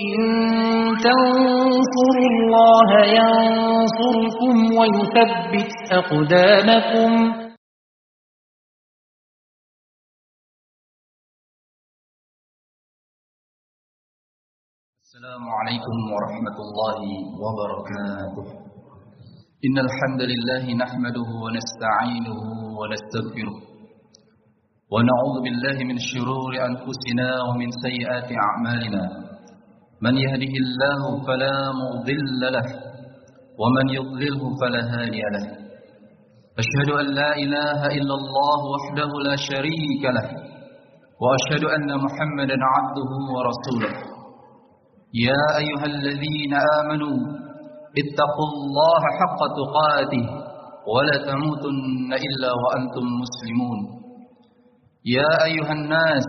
إن تنصروا الله ينصركم ويثبت أقدامكم. السلام عليكم ورحمة الله وبركاته. إن الحمد لله نحمده ونستعينه ونستغفره. ونعوذ بالله من شرور أنفسنا ومن سيئات أعمالنا. من يهده الله فلا مضل له ومن يضلله فلا هادي له. أشهد أن لا إله إلا الله وحده لا شريك له وأشهد أن محمدا عبده ورسوله. يا أيها الذين آمنوا اتقوا الله حق تقاته ولا تموتن إلا وأنتم مسلمون. يا أيها الناس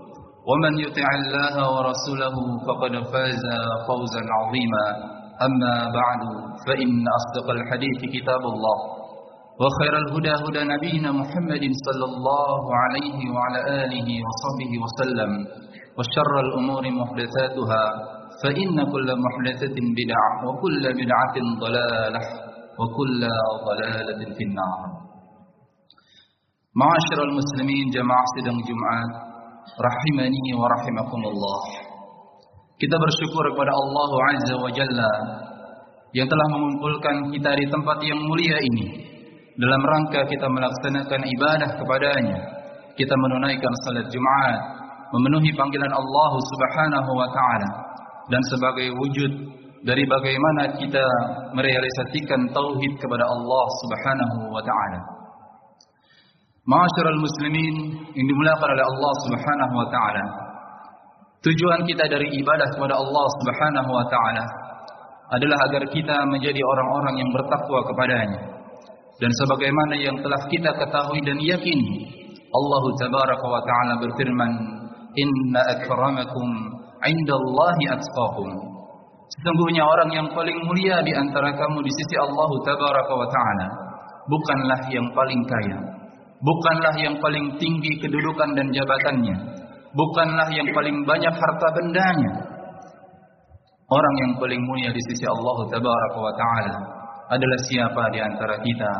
ومن يطع الله ورسوله فقد فاز فوزا عظيما. أما بعد فإن أصدق الحديث كتاب الله وخير الهدى هدى نبينا محمد صلى الله عليه وعلى آله وصحبه وسلم وشر الأمور محدثاتها فإن كل محدثة بدعة وكل بدعة ضلالة وكل ضلالة في النار. معاشر المسلمين جماعة sidang Jumat rahimani wa rahimakumullah kita bersyukur kepada Allah Azza wa Jalla yang telah mengumpulkan kita di tempat yang mulia ini dalam rangka kita melaksanakan ibadah kepadanya kita menunaikan salat Jumat memenuhi panggilan Allah Subhanahu wa taala dan sebagai wujud dari bagaimana kita merealisasikan tauhid kepada Allah Subhanahu wa taala. Ma'asyiral muslimin yang dimuliakan oleh Allah Subhanahu wa taala. Tujuan kita dari ibadah kepada Allah Subhanahu wa taala adalah agar kita menjadi orang-orang yang bertakwa kepadanya. Dan sebagaimana yang telah kita ketahui dan yakini, Allah Tabaraka wa taala berfirman, Inna akramakum indallahi atqakum. Sesungguhnya orang yang paling mulia di antara kamu di sisi Allah Tabaraka wa taala bukanlah yang paling kaya, bukanlah yang paling tinggi kedudukan dan jabatannya, bukanlah yang paling banyak harta bendanya. Orang yang paling mulia di sisi Allah Tabaraka wa taala adalah siapa di antara kita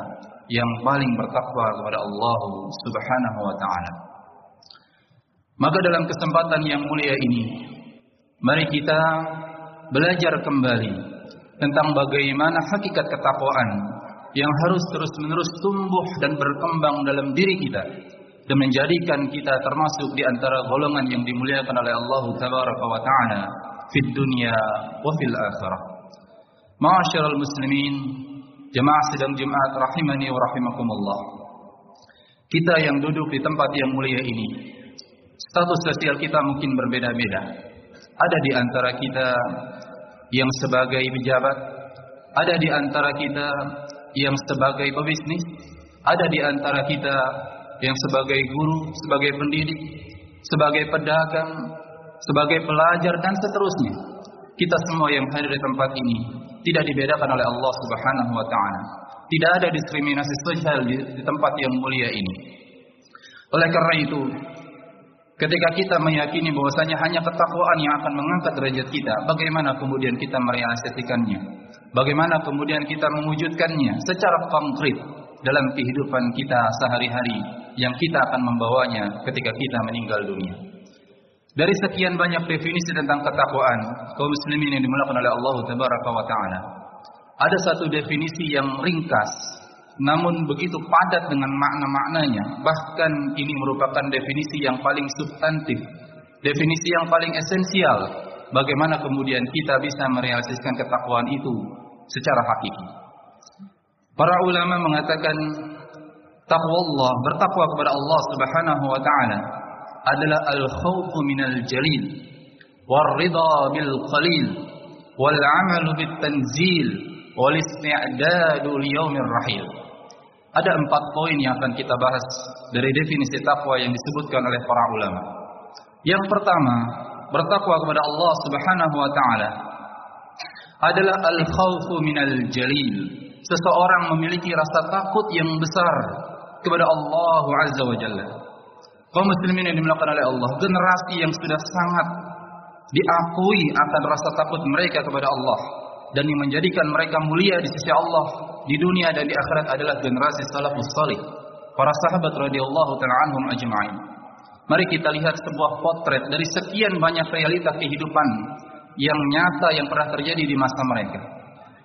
yang paling bertakwa kepada Allah Subhanahu wa taala. Maka dalam kesempatan yang mulia ini, mari kita belajar kembali tentang bagaimana hakikat ketakwaan yang harus terus-menerus tumbuh dan berkembang dalam diri kita dan menjadikan kita termasuk di antara golongan yang dimuliakan oleh Allah Tabaraka wa taala fid dunya wa fil akhirah. Ma'asyiral muslimin, jemaah sidang Jumat rahimani wa rahimakumullah. Kita yang duduk di tempat yang mulia ini, status sosial kita mungkin berbeda-beda. Ada di antara kita yang sebagai pejabat, ada di antara kita yang sebagai pebisnis, ada di antara kita yang sebagai guru, sebagai pendidik, sebagai pedagang, sebagai pelajar dan seterusnya. Kita semua yang hadir di tempat ini tidak dibedakan oleh Allah Subhanahu wa taala. Tidak ada diskriminasi sosial di, di tempat yang mulia ini. Oleh karena itu, ketika kita meyakini bahwasanya hanya ketakwaan yang akan mengangkat derajat kita, bagaimana kemudian kita merealisasikannya? Bagaimana kemudian kita mewujudkannya secara konkret dalam kehidupan kita sehari-hari yang kita akan membawanya ketika kita meninggal dunia. Dari sekian banyak definisi tentang ketakwaan kaum muslimin yang dimulakan oleh Allah Tabaraka wa taala, ada satu definisi yang ringkas namun begitu padat dengan makna-maknanya. Bahkan ini merupakan definisi yang paling substantif, definisi yang paling esensial bagaimana kemudian kita bisa merealisasikan ketakwaan itu secara hakiki. Para ulama mengatakan takwa Allah, bertakwa kepada Allah Subhanahu wa taala adalah al-khawfu minal jalil wal ridha bil qalil wal-amal bit tanzil wal isti'dadu li yaumir rahil. Ada empat poin yang akan kita bahas dari definisi takwa yang disebutkan oleh para ulama. Yang pertama, bertakwa kepada Allah Subhanahu wa taala adalah al-khawfu minal jalil. Seseorang memiliki rasa takut yang besar kepada Allah Azza wa Jalla. Kaum muslimin yang dimulakan oleh Allah, generasi yang sudah sangat diakui akan rasa takut mereka kepada Allah dan yang menjadikan mereka mulia di sisi Allah di dunia dan di akhirat adalah generasi salafus salih, para sahabat radhiyallahu taala anhum ajma'in. Mari kita lihat sebuah potret dari sekian banyak realita kehidupan yang nyata yang pernah terjadi di masa mereka.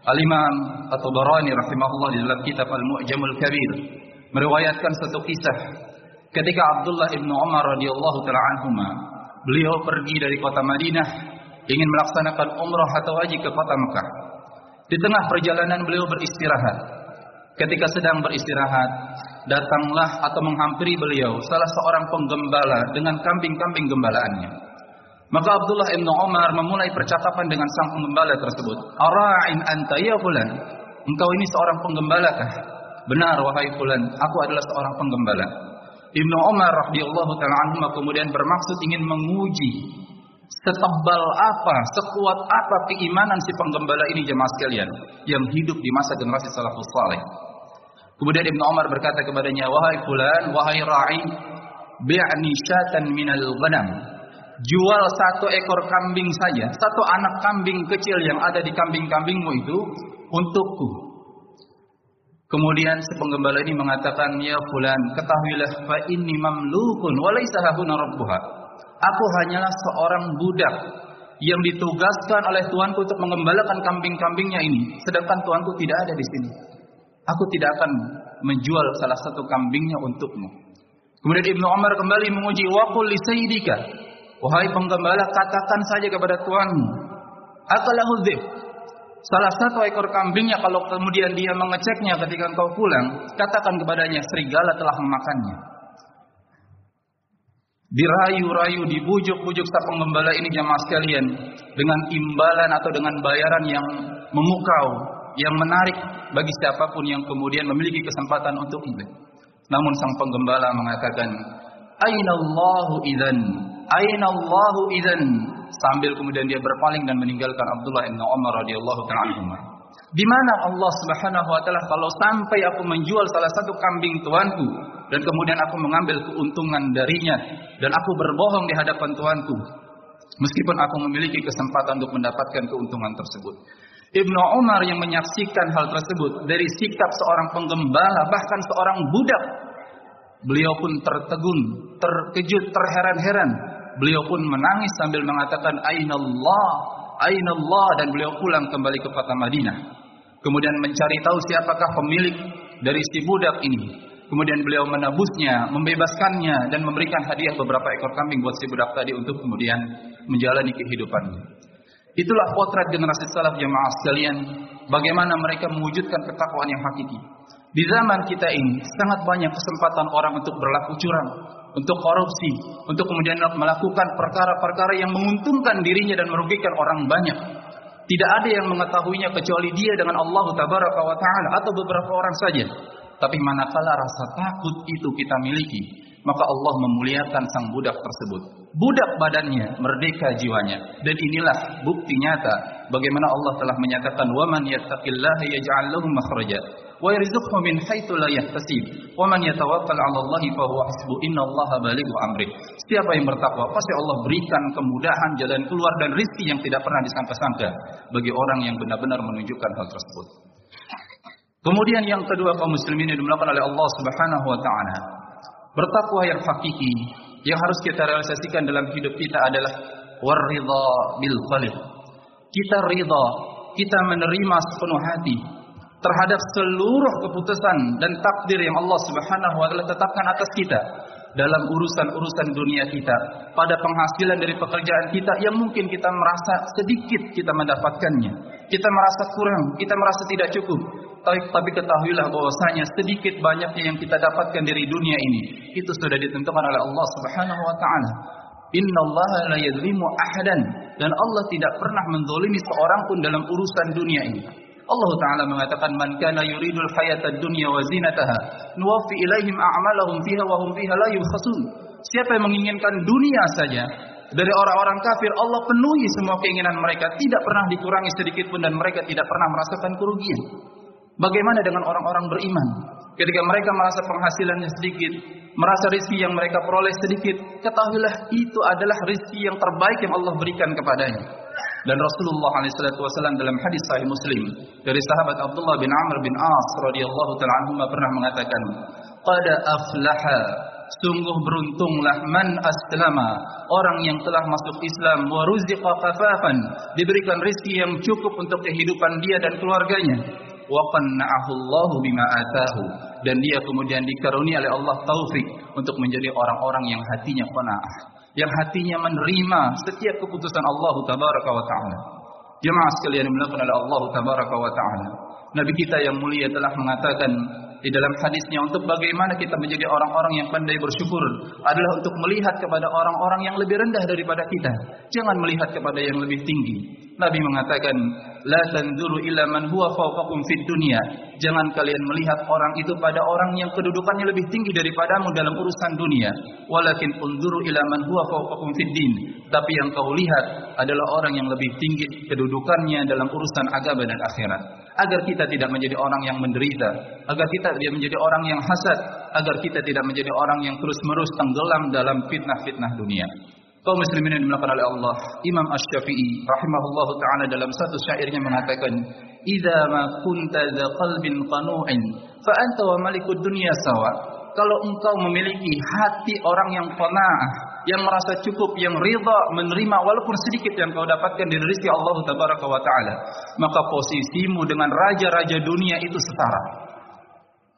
Al-Imam At-Tabarani rahimahullah di dalam kitab Al-Mu'jamul Kabir meriwayatkan satu kisah ketika Abdullah ibnu Umar radhiyallahu taala anhuma beliau pergi dari kota Madinah ingin melaksanakan umrah atau haji ke kota Mekah. Di tengah perjalanan beliau beristirahat. Ketika sedang beristirahat, datanglah atau menghampiri beliau salah seorang penggembala dengan kambing-kambing gembalaannya. Maka Abdullah ibnu Umar memulai percakapan dengan sang penggembala tersebut. Ara'in anta ya fulan. Engkau ini seorang penggembala kah? Benar wahai fulan, aku adalah seorang penggembala. Ibnu Umar radhiyallahu taala anhu kemudian bermaksud ingin menguji setebal apa, sekuat apa keimanan si penggembala ini jemaah sekalian yang hidup di masa generasi salafus saleh. Kemudian Ibnu Umar berkata kepadanya, "Wahai fulan, wahai ra'i, bi'ni syatan minal ghanam." Jual satu ekor kambing saja, satu anak kambing kecil yang ada di kambing-kambingmu itu untukku. Kemudian si penggembala ini mengatakan, "Ya fulan, ketahuilah fa inni mamlukun wa laisa rabbuha." Aku hanyalah seorang budak yang ditugaskan oleh tuanku untuk mengembalakan kambing-kambingnya ini, sedangkan tuanku tidak ada di sini. Aku tidak akan menjual salah satu kambingnya untukmu. Kemudian Ibnu Umar kembali menguji waqul li sayyidika. Wahai penggembala, katakan saja kepada tuanmu. Akalahu dzib. Salah satu ekor kambingnya kalau kemudian dia mengeceknya ketika engkau pulang, katakan kepadanya serigala telah memakannya. Dirayu-rayu, dibujuk-bujuk sang penggembala ini jamaah sekalian dengan imbalan atau dengan bayaran yang memukau, yang menarik bagi siapa pun yang kemudian memiliki kesempatan untuk itu. Namun sang penggembala mengatakan, "Aina Allahu? Aina Allahu idzan?" Sambil kemudian dia berpaling dan meninggalkan Abdullah bin Umar radhiyallahu taala. Di mana Allah Subhanahu wa taala kalau sampai aku menjual salah satu kambing tuanku dan kemudian aku mengambil keuntungan darinya dan aku berbohong di hadapan tuanku meskipun aku memiliki kesempatan untuk mendapatkan keuntungan tersebut. Ibnu Umar yang menyaksikan hal tersebut dari sikap seorang penggembala bahkan seorang budak beliau pun tertegun, terkejut, terheran-heran. Beliau pun menangis sambil mengatakan Ainallah, Ainallah dan beliau pulang kembali ke kota Madinah. Kemudian mencari tahu siapakah pemilik dari si budak ini. Kemudian beliau menebusnya, membebaskannya dan memberikan hadiah beberapa ekor kambing buat si budak tadi untuk kemudian menjalani kehidupannya. Itulah potret generasi salaf jemaah sekalian, bagaimana mereka mewujudkan ketakwaan yang hakiki. Di zaman kita ini sangat banyak kesempatan orang untuk berlaku curang, untuk korupsi, untuk kemudian melakukan perkara-perkara yang menguntungkan dirinya dan merugikan orang banyak. Tidak ada yang mengetahuinya kecuali dia dengan Allah taala atau beberapa orang saja. Tapi manakala rasa takut itu kita miliki, maka Allah memuliakan sang budak tersebut. Budak badannya, merdeka jiwanya. Dan inilah bukti nyata bagaimana Allah telah menyatakan wa man yattaqillaha yaj'al lahu makhraja wa yarzuqhu min haitsu la yahtasib wa man yatawakkal 'ala Allah fa huwa hasbu innallaha balighu amri. Siapa yang bertakwa pasti Allah berikan kemudahan jalan keluar dan rizki yang tidak pernah disangka-sangka bagi orang yang benar-benar menunjukkan hal tersebut. Kemudian yang kedua kaum muslimin yang dimulakan oleh Allah Subhanahu wa taala. Bertakwa yang hakiki yang harus kita realisasikan dalam hidup kita adalah waridha bil khaliq. Kita ridha, kita menerima sepenuh hati terhadap seluruh keputusan dan takdir yang Allah Subhanahu wa taala tetapkan atas kita dalam urusan-urusan dunia kita, pada penghasilan dari pekerjaan kita yang mungkin kita merasa sedikit kita mendapatkannya. Kita merasa kurang, kita merasa tidak cukup. Tapi, tapi ketahuilah bahwasanya sedikit banyaknya yang kita dapatkan dari dunia ini itu sudah ditentukan oleh Allah Subhanahu wa taala. Inna Allah la ahadan dan Allah tidak pernah mendolimi seorang pun dalam urusan dunia ini. Allah Ta'ala mengatakan man kana yuridul hayatad dunya wa zinataha nuwaffi ilaihim a'malahum fiha wa hum fiha la yubkhasun. Siapa yang menginginkan dunia saja dari orang-orang kafir Allah penuhi semua keinginan mereka tidak pernah dikurangi sedikit pun dan mereka tidak pernah merasakan kerugian. Bagaimana dengan orang-orang beriman? Ketika mereka merasa penghasilannya sedikit, merasa rezeki yang mereka peroleh sedikit, ketahuilah itu adalah rezeki yang terbaik yang Allah berikan kepadanya. Dan Rasulullah SAW dalam hadis Sahih Muslim dari sahabat Abdullah bin Amr bin As radhiyallahu taala pernah mengatakan, "Qad aflaha Sungguh beruntunglah man aslama orang yang telah masuk Islam wa kafafan diberikan rezeki yang cukup untuk kehidupan dia dan keluarganya. Wa bima atahu dan dia kemudian dikaruni oleh Allah taufik untuk menjadi orang-orang yang hatinya qanaah yang hatinya menerima setiap keputusan Allah tabaraka wa taala. Jemaah sekalian oleh Allah tabaraka wa taala. Nabi kita yang mulia telah mengatakan di dalam hadisnya untuk bagaimana kita menjadi orang-orang yang pandai bersyukur adalah untuk melihat kepada orang-orang yang lebih rendah daripada kita. Jangan melihat kepada yang lebih tinggi. Nabi mengatakan, "La tanzuru illa man huwa fawqakum fid dunya." Jangan kalian melihat orang itu pada orang yang kedudukannya lebih tinggi daripadamu dalam urusan dunia, walakin unzuru ila man huwa fawqakum fid din. Tapi yang kau lihat adalah orang yang lebih tinggi kedudukannya dalam urusan agama dan akhirat. Agar kita tidak menjadi orang yang menderita, agar kita tidak menjadi orang yang hasad, agar kita tidak menjadi orang yang terus-menerus tenggelam dalam fitnah-fitnah dunia. Kaum muslimin yang dimuliakan oleh Allah, Imam Asy-Syafi'i rahimahullahu taala dalam satu syairnya mengatakan, "Idza ma kunta dza qalbin qanu'in, fa anta wa malikud dunya sawa." Kalau engkau memiliki hati orang yang qanaah, yang merasa cukup, yang ridha menerima walaupun sedikit yang kau dapatkan dari rezeki Allah tabaraka wa taala, maka posisimu dengan raja-raja dunia itu setara.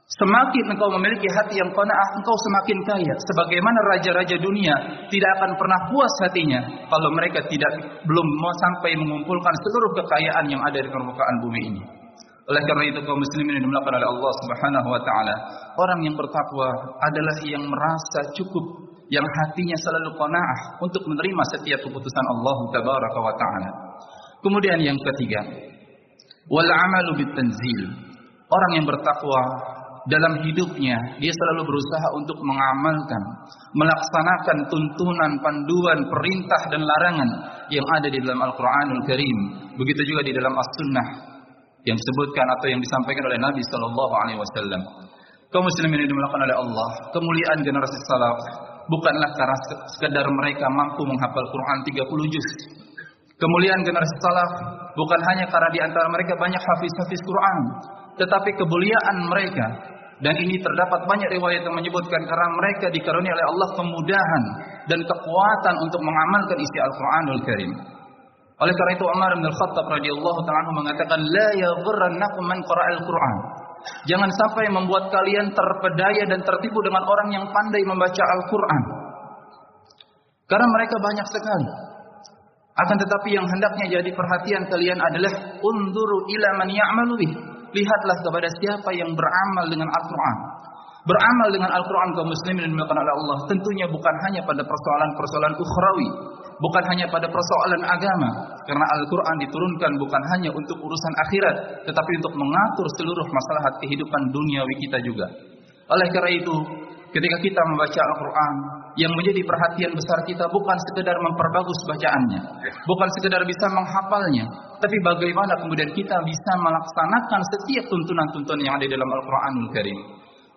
Semakin engkau memiliki hati yang qanaah, engkau semakin kaya. Sebagaimana raja-raja dunia tidak akan pernah puas hatinya kalau mereka tidak belum mau sampai mengumpulkan seluruh kekayaan yang ada di permukaan bumi ini. Oleh karena itu kaum muslimin yang dimulakan oleh Allah Subhanahu wa taala, orang yang bertakwa adalah yang merasa cukup, yang hatinya selalu qanaah untuk menerima setiap keputusan Allah tabaraka wa taala. Kemudian yang ketiga, wal amalu bitanzil. Orang yang bertakwa dalam hidupnya dia selalu berusaha untuk mengamalkan, melaksanakan tuntunan, panduan, perintah dan larangan yang ada di dalam Al-Qur'anul Karim. Begitu juga di dalam As-Sunnah yang disebutkan atau yang disampaikan oleh Nabi sallallahu alaihi wasallam. Kaum muslimin yang oleh Allah, kemuliaan generasi salaf bukanlah karena sekedar mereka mampu menghafal Quran 30 juz. Kemuliaan generasi salaf bukan hanya karena di antara mereka banyak hafiz-hafiz Quran, tetapi kemuliaan mereka dan ini terdapat banyak riwayat yang menyebutkan karena mereka dikaruniai oleh Allah kemudahan dan kekuatan untuk mengamalkan isi Al-Qur'anul Karim. Oleh karena itu Umar bin Al-Khattab radhiyallahu taala mengatakan la yaghurrannakum man qara'al Qur'an. Jangan sampai membuat kalian terpedaya dan tertipu dengan orang yang pandai membaca Al-Qur'an. Karena mereka banyak sekali. Akan tetapi yang hendaknya jadi perhatian kalian adalah unduru ila man lihatlah kepada siapa yang beramal dengan Al-Quran. Beramal dengan Al-Quran kaum muslimin dan Allah tentunya bukan hanya pada persoalan-persoalan ukhrawi, bukan hanya pada persoalan agama, karena Al-Quran diturunkan bukan hanya untuk urusan akhirat, tetapi untuk mengatur seluruh masalah kehidupan duniawi kita juga. Oleh karena itu, ketika kita membaca Al-Quran, yang menjadi perhatian besar kita bukan sekedar memperbagus bacaannya, bukan sekedar bisa menghafalnya, tapi bagaimana kemudian kita bisa melaksanakan setiap tuntunan-tuntunan yang ada dalam Al-Qur'anul Karim.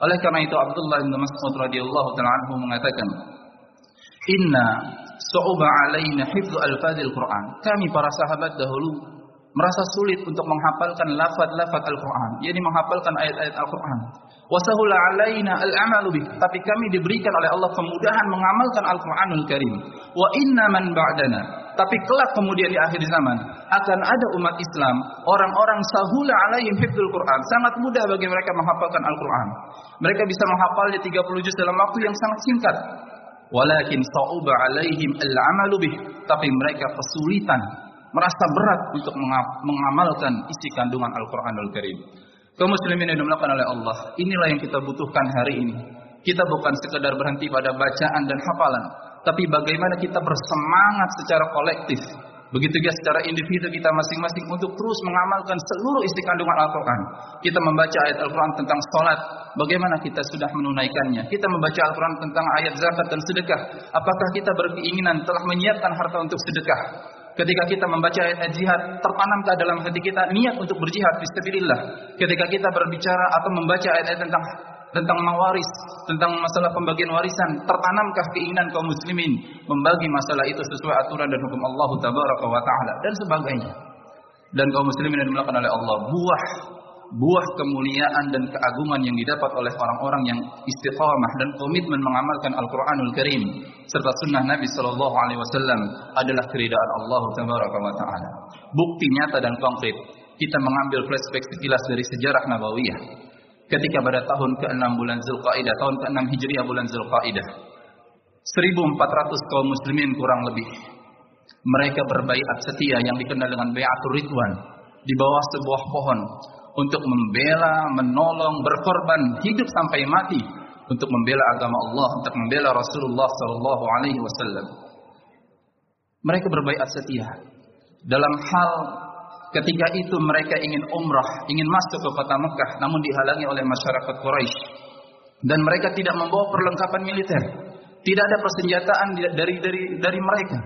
Oleh karena itu Abdullah bin Mas'ud radhiyallahu taala mengatakan, "Inna su'uba alaina hifdzu al-fadil Qur'an." Kami para sahabat dahulu merasa sulit untuk menghafalkan lafaz-lafaz Al-Qur'an, yakni menghafalkan ayat-ayat Al-Qur'an. Wasahula alaina al-amalu bih. Tapi kami diberikan oleh Allah kemudahan mengamalkan Al-Qur'anul Karim. Wa inna man ba'dana. Tapi kelak kemudian di akhir zaman akan ada umat Islam, orang-orang sahula alaihim hifdzul Qur'an. Sangat mudah bagi mereka menghafalkan Al-Qur'an. Mereka bisa menghafalnya 30 juz dalam waktu yang sangat singkat. Walakin sa'uba alaihim al-amalu bih. Tapi mereka kesulitan merasa berat untuk mengamalkan isi kandungan Al-Quranul Karim. Kaum muslimin yang dimulakan oleh Allah, inilah yang kita butuhkan hari ini. Kita bukan sekedar berhenti pada bacaan dan hafalan, tapi bagaimana kita bersemangat secara kolektif Begitu juga secara individu kita masing-masing untuk terus mengamalkan seluruh isi kandungan Al-Quran. Kita membaca ayat Al-Quran tentang sholat, bagaimana kita sudah menunaikannya. Kita membaca Al-Quran tentang ayat zakat dan sedekah. Apakah kita berkeinginan telah menyiapkan harta untuk sedekah? Ketika kita membaca ayat jihad, tertanamkah dalam hati kita niat untuk berjihad fisabilillah? Ketika kita berbicara atau membaca ayat-ayat tentang tentang mawaris, tentang masalah pembagian warisan, tertanamkah keinginan kaum muslimin membagi masalah itu sesuai aturan dan hukum Allah tabaraka wa taala dan sebagainya. Dan kaum muslimin yang dimuliakan oleh Allah, buah buah kemuliaan dan keagungan yang didapat oleh orang-orang yang istiqamah dan komitmen mengamalkan Al-Qur'anul Karim serta sunnah Nabi sallallahu alaihi wasallam adalah keridaan Allah tabaraka wa taala. Bukti nyata dan konkret kita mengambil flashback sekilas dari sejarah Nabawiyah ketika pada tahun ke-6 bulan Zulqaidah, tahun ke-6 Hijriah bulan Zulqaidah. 1400 kaum muslimin kurang lebih. Mereka berbaiat setia yang dikenal dengan Baiatur Ridwan di bawah sebuah pohon untuk membela, menolong, berkorban hidup sampai mati untuk membela agama Allah, untuk membela Rasulullah sallallahu alaihi wasallam. Mereka berbaiat setia dalam hal Ketika itu mereka ingin umrah, ingin masuk ke kota Mekah, namun dihalangi oleh masyarakat Quraisy. Dan mereka tidak membawa perlengkapan militer. Tidak ada persenjataan dari dari dari mereka.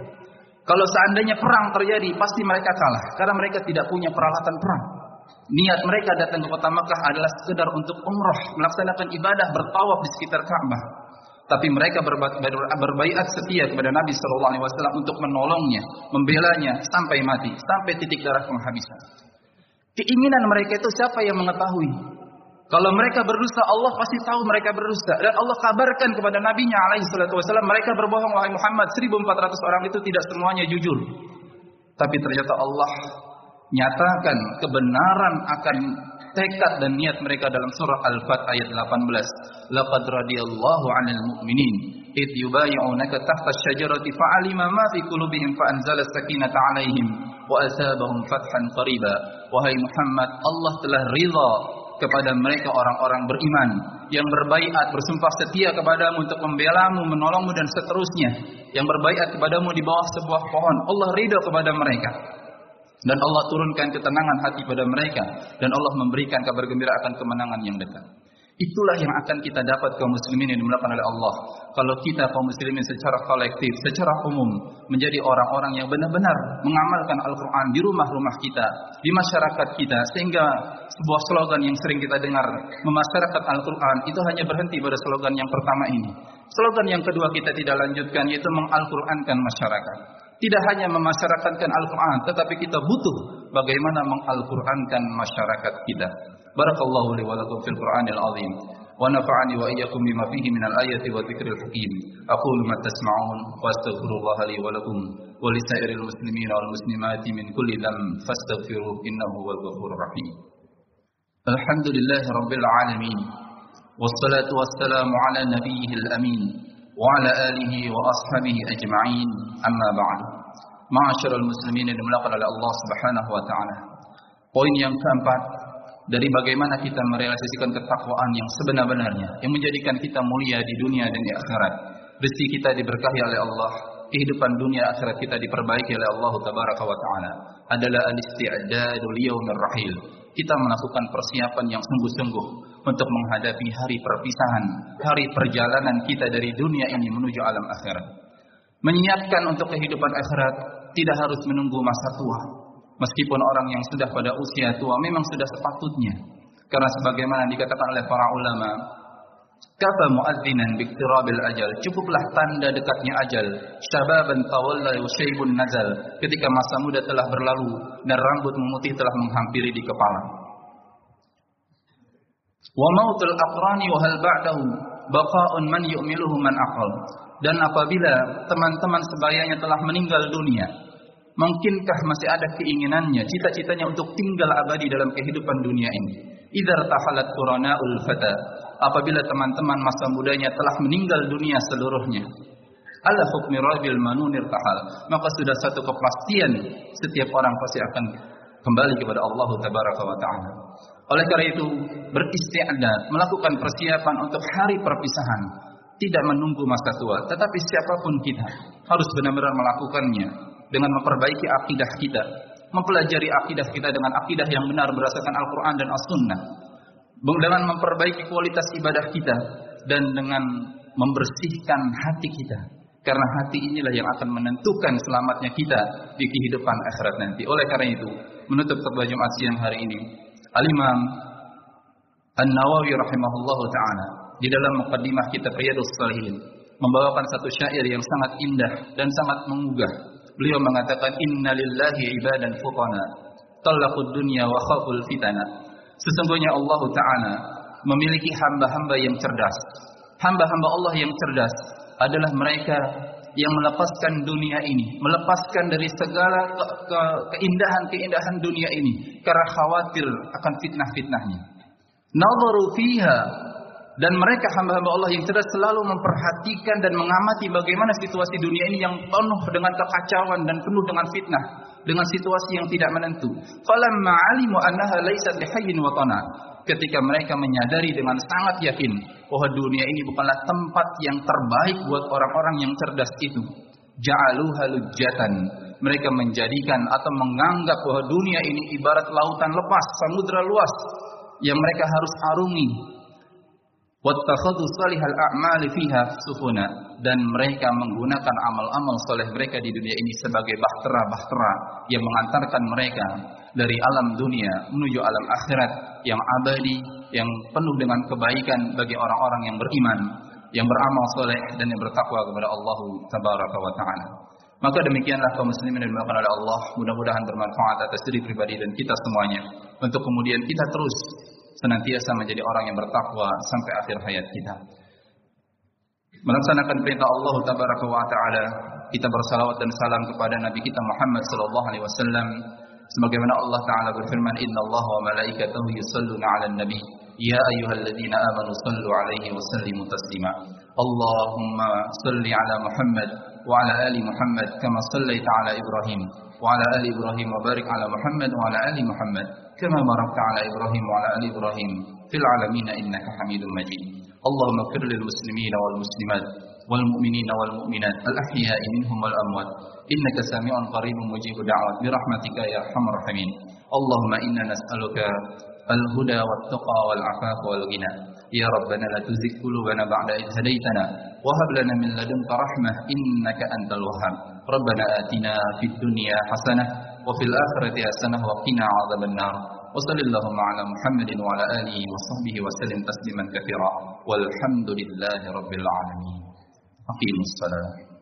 Kalau seandainya perang terjadi, pasti mereka kalah karena mereka tidak punya peralatan perang. Niat mereka datang ke kota Mekah adalah sekedar untuk umrah, melaksanakan ibadah bertawaf di sekitar Ka'bah tapi mereka berbaiat setia kepada Nabi Shallallahu Alaihi Wasallam untuk menolongnya, membelanya sampai mati, sampai titik darah penghabisan. Keinginan mereka itu siapa yang mengetahui? Kalau mereka berdusta, Allah pasti tahu mereka berdusta. Dan Allah kabarkan kepada Nabi-Nya alaihi wasallam, mereka berbohong wahai Muhammad, 1400 orang itu tidak semuanya jujur. Tapi ternyata Allah nyatakan kebenaran akan tekad dan niat mereka dalam surah Al-Fat ayat 18. Laqad radiyallahu 'anil mu'minin id yubay'unaka tahta asy-syajarati fa'alima ma fi qulubihim fa anzala sakinata 'alaihim wa asabahum fathan qariba. Wahai Muhammad, Allah telah ridha kepada mereka orang-orang beriman yang berbaiat bersumpah setia kepadamu untuk membelamu, menolongmu dan seterusnya yang berbaiat kepadamu di bawah sebuah pohon. Allah ridha kepada mereka dan Allah turunkan ketenangan hati pada mereka dan Allah memberikan kabar gembira akan kemenangan yang dekat. Itulah yang akan kita dapat kaum muslimin yang dimulakan oleh Allah. Kalau kita kaum muslimin secara kolektif, secara umum menjadi orang-orang yang benar-benar mengamalkan Al-Qur'an di rumah-rumah kita, di masyarakat kita sehingga sebuah slogan yang sering kita dengar memasyarakat Al-Qur'an itu hanya berhenti pada slogan yang pertama ini. Slogan yang kedua kita tidak lanjutkan yaitu mengal-Qur'ankan masyarakat tidak hanya memasyarakatkan Al-Quran, tetapi kita butuh bagaimana mengalqurankan masyarakat kita. Barakallahu li walakum fil Qur'anil azim. Wa nafa'ani wa iyyakum bima fihi minal ayati wa dzikril hakim. Aqulu ma tasma'un wa astaghfirullah li wa lakum wa li sa'iril muslimin wal muslimati min kulli dhanb fastaghfiru innahu wal ghafurur rahim. Alhamdulillahi rabbil alamin. Wassalatu wassalamu ala nabiyyihil amin. وعلى آله وأصحابه أجمعين أما بعد معاشر المسلمين yang dimuliakan oleh Allah Subhanahu wa taala. Poin yang keempat dari bagaimana kita merealisasikan ketakwaan yang sebenar-benarnya yang menjadikan kita mulia di dunia dan di akhirat. Rezeki kita diberkahi oleh Allah, kehidupan dunia akhirat kita diperbaiki oleh Allah tabaraka wa taala. Adalah al-isti'dadu liyaumir rahil. Kita melakukan persiapan yang sungguh-sungguh untuk menghadapi hari perpisahan, hari perjalanan kita dari dunia ini menuju alam akhirat. Menyiapkan untuk kehidupan akhirat tidak harus menunggu masa tua. Meskipun orang yang sudah pada usia tua memang sudah sepatutnya. Karena sebagaimana dikatakan oleh para ulama, Kafa muadzinan biktirabil ajal. Cukuplah tanda dekatnya ajal. Syababan tawalla wa syaibun nazal. Ketika masa muda telah berlalu dan rambut memutih telah menghampiri di kepala. Wa mautul aqrani wa hal ba'dahu baqa'un man yu'miluhu man aqal. Dan apabila teman-teman sebayanya telah meninggal dunia, mungkinkah masih ada keinginannya, cita-citanya untuk tinggal abadi dalam kehidupan dunia ini? Idza tahalat qurana'ul fata, apabila teman-teman masa mudanya telah meninggal dunia seluruhnya. Ala hukmi rabil manunir tahal, maka sudah satu kepastian setiap orang pasti akan kembali kepada Allah tabaraka wa taala. Oleh karena itu, beristiadat, melakukan persiapan untuk hari perpisahan, tidak menunggu masa tua, tetapi siapa pun kita harus benar-benar melakukannya dengan memperbaiki akidah kita, mempelajari akidah kita dengan akidah yang benar berdasarkan Al-Quran dan As-Sunnah, dengan memperbaiki kualitas ibadah kita, dan dengan membersihkan hati kita. Karena hati inilah yang akan menentukan selamatnya kita di kehidupan akhirat nanti. Oleh karena itu, menutup khutbah Jumat siang hari ini, Al-Imam An-Nawawi rahimahullahu taala di dalam mukaddimah kitab Riyadhus Shalihin membawakan satu syair yang sangat indah dan sangat menggugah. Beliau mengatakan innalillahi ibadan futana talaqud dunya wa khaful fitana. Sesungguhnya Allah taala memiliki hamba-hamba yang cerdas. Hamba-hamba Allah yang cerdas adalah mereka yang melepaskan dunia ini, melepaskan dari segala keindahan-keindahan dunia ini karena khawatir akan fitnah-fitnahnya. Nadharu fiha dan mereka hamba-hamba Allah yang cerdas selalu memperhatikan dan mengamati bagaimana situasi dunia ini yang penuh dengan kekacauan dan penuh dengan fitnah, dengan situasi yang tidak menentu. Falamma alimu annaha laysat bihayyin wa Ketika mereka menyadari dengan sangat yakin bahwa dunia ini bukanlah tempat yang terbaik buat orang-orang yang cerdas itu. Ja'alu halujatan. Mereka menjadikan atau menganggap bahwa dunia ini ibarat lautan lepas, samudra luas yang mereka harus arungi wattakhadhu salihal a'mali fiha sufuna dan mereka menggunakan amal-amal soleh mereka di dunia ini sebagai bahtera-bahtera yang mengantarkan mereka dari alam dunia menuju alam akhirat yang abadi yang penuh dengan kebaikan bagi orang-orang yang beriman yang beramal soleh dan yang bertakwa kepada Allah tabaraka wa taala. Maka demikianlah kaum muslimin yang dimuliakan oleh Allah. Mudah-mudahan bermanfaat atas diri pribadi dan kita semuanya. Untuk kemudian kita terus senantiasa menjadi orang yang bertakwa sampai akhir hayat kita. Melaksanakan perintah Allah tabaraka wa taala, kita bersalawat dan salam kepada Nabi kita Muhammad sallallahu alaihi wasallam sebagaimana Allah taala berfirman innallaha wa malaikatahu yusalluna 'alan nabi ya ayyuhalladzina amanu sallu 'alaihi wa sallimu taslima. Allahumma salli 'ala Muhammad wa 'ala ali Muhammad kama sallaita 'ala Ibrahim Ibrahim wa barik 'ala Muhammad wa 'ala ali Muhammad كما باركت على إبراهيم وعلى آل إبراهيم في العالمين إنك حميد مجيد. اللهم اغفر للمسلمين والمسلمات والمؤمنين والمؤمنات الأحياء منهم والأموات. إنك سميع قريب مجيب دعوات. برحمتك يا أرحم الراحمين. اللهم إنا نسألك الهدى والتقى والعفاف والغنى. يا ربنا لا تزغ قلوبنا بعد إذ هديتنا وهب لنا من لدنك رحمة إنك أنت الوهاب. ربنا آتنا في الدنيا حسنة وفي الآخرة حسنة وقنا عذاب النار. وصل اللهم على محمد وعلى آله وصحبه وسلم تسليما كثيرا. والحمد لله رب العالمين. أقيموا الصلاة.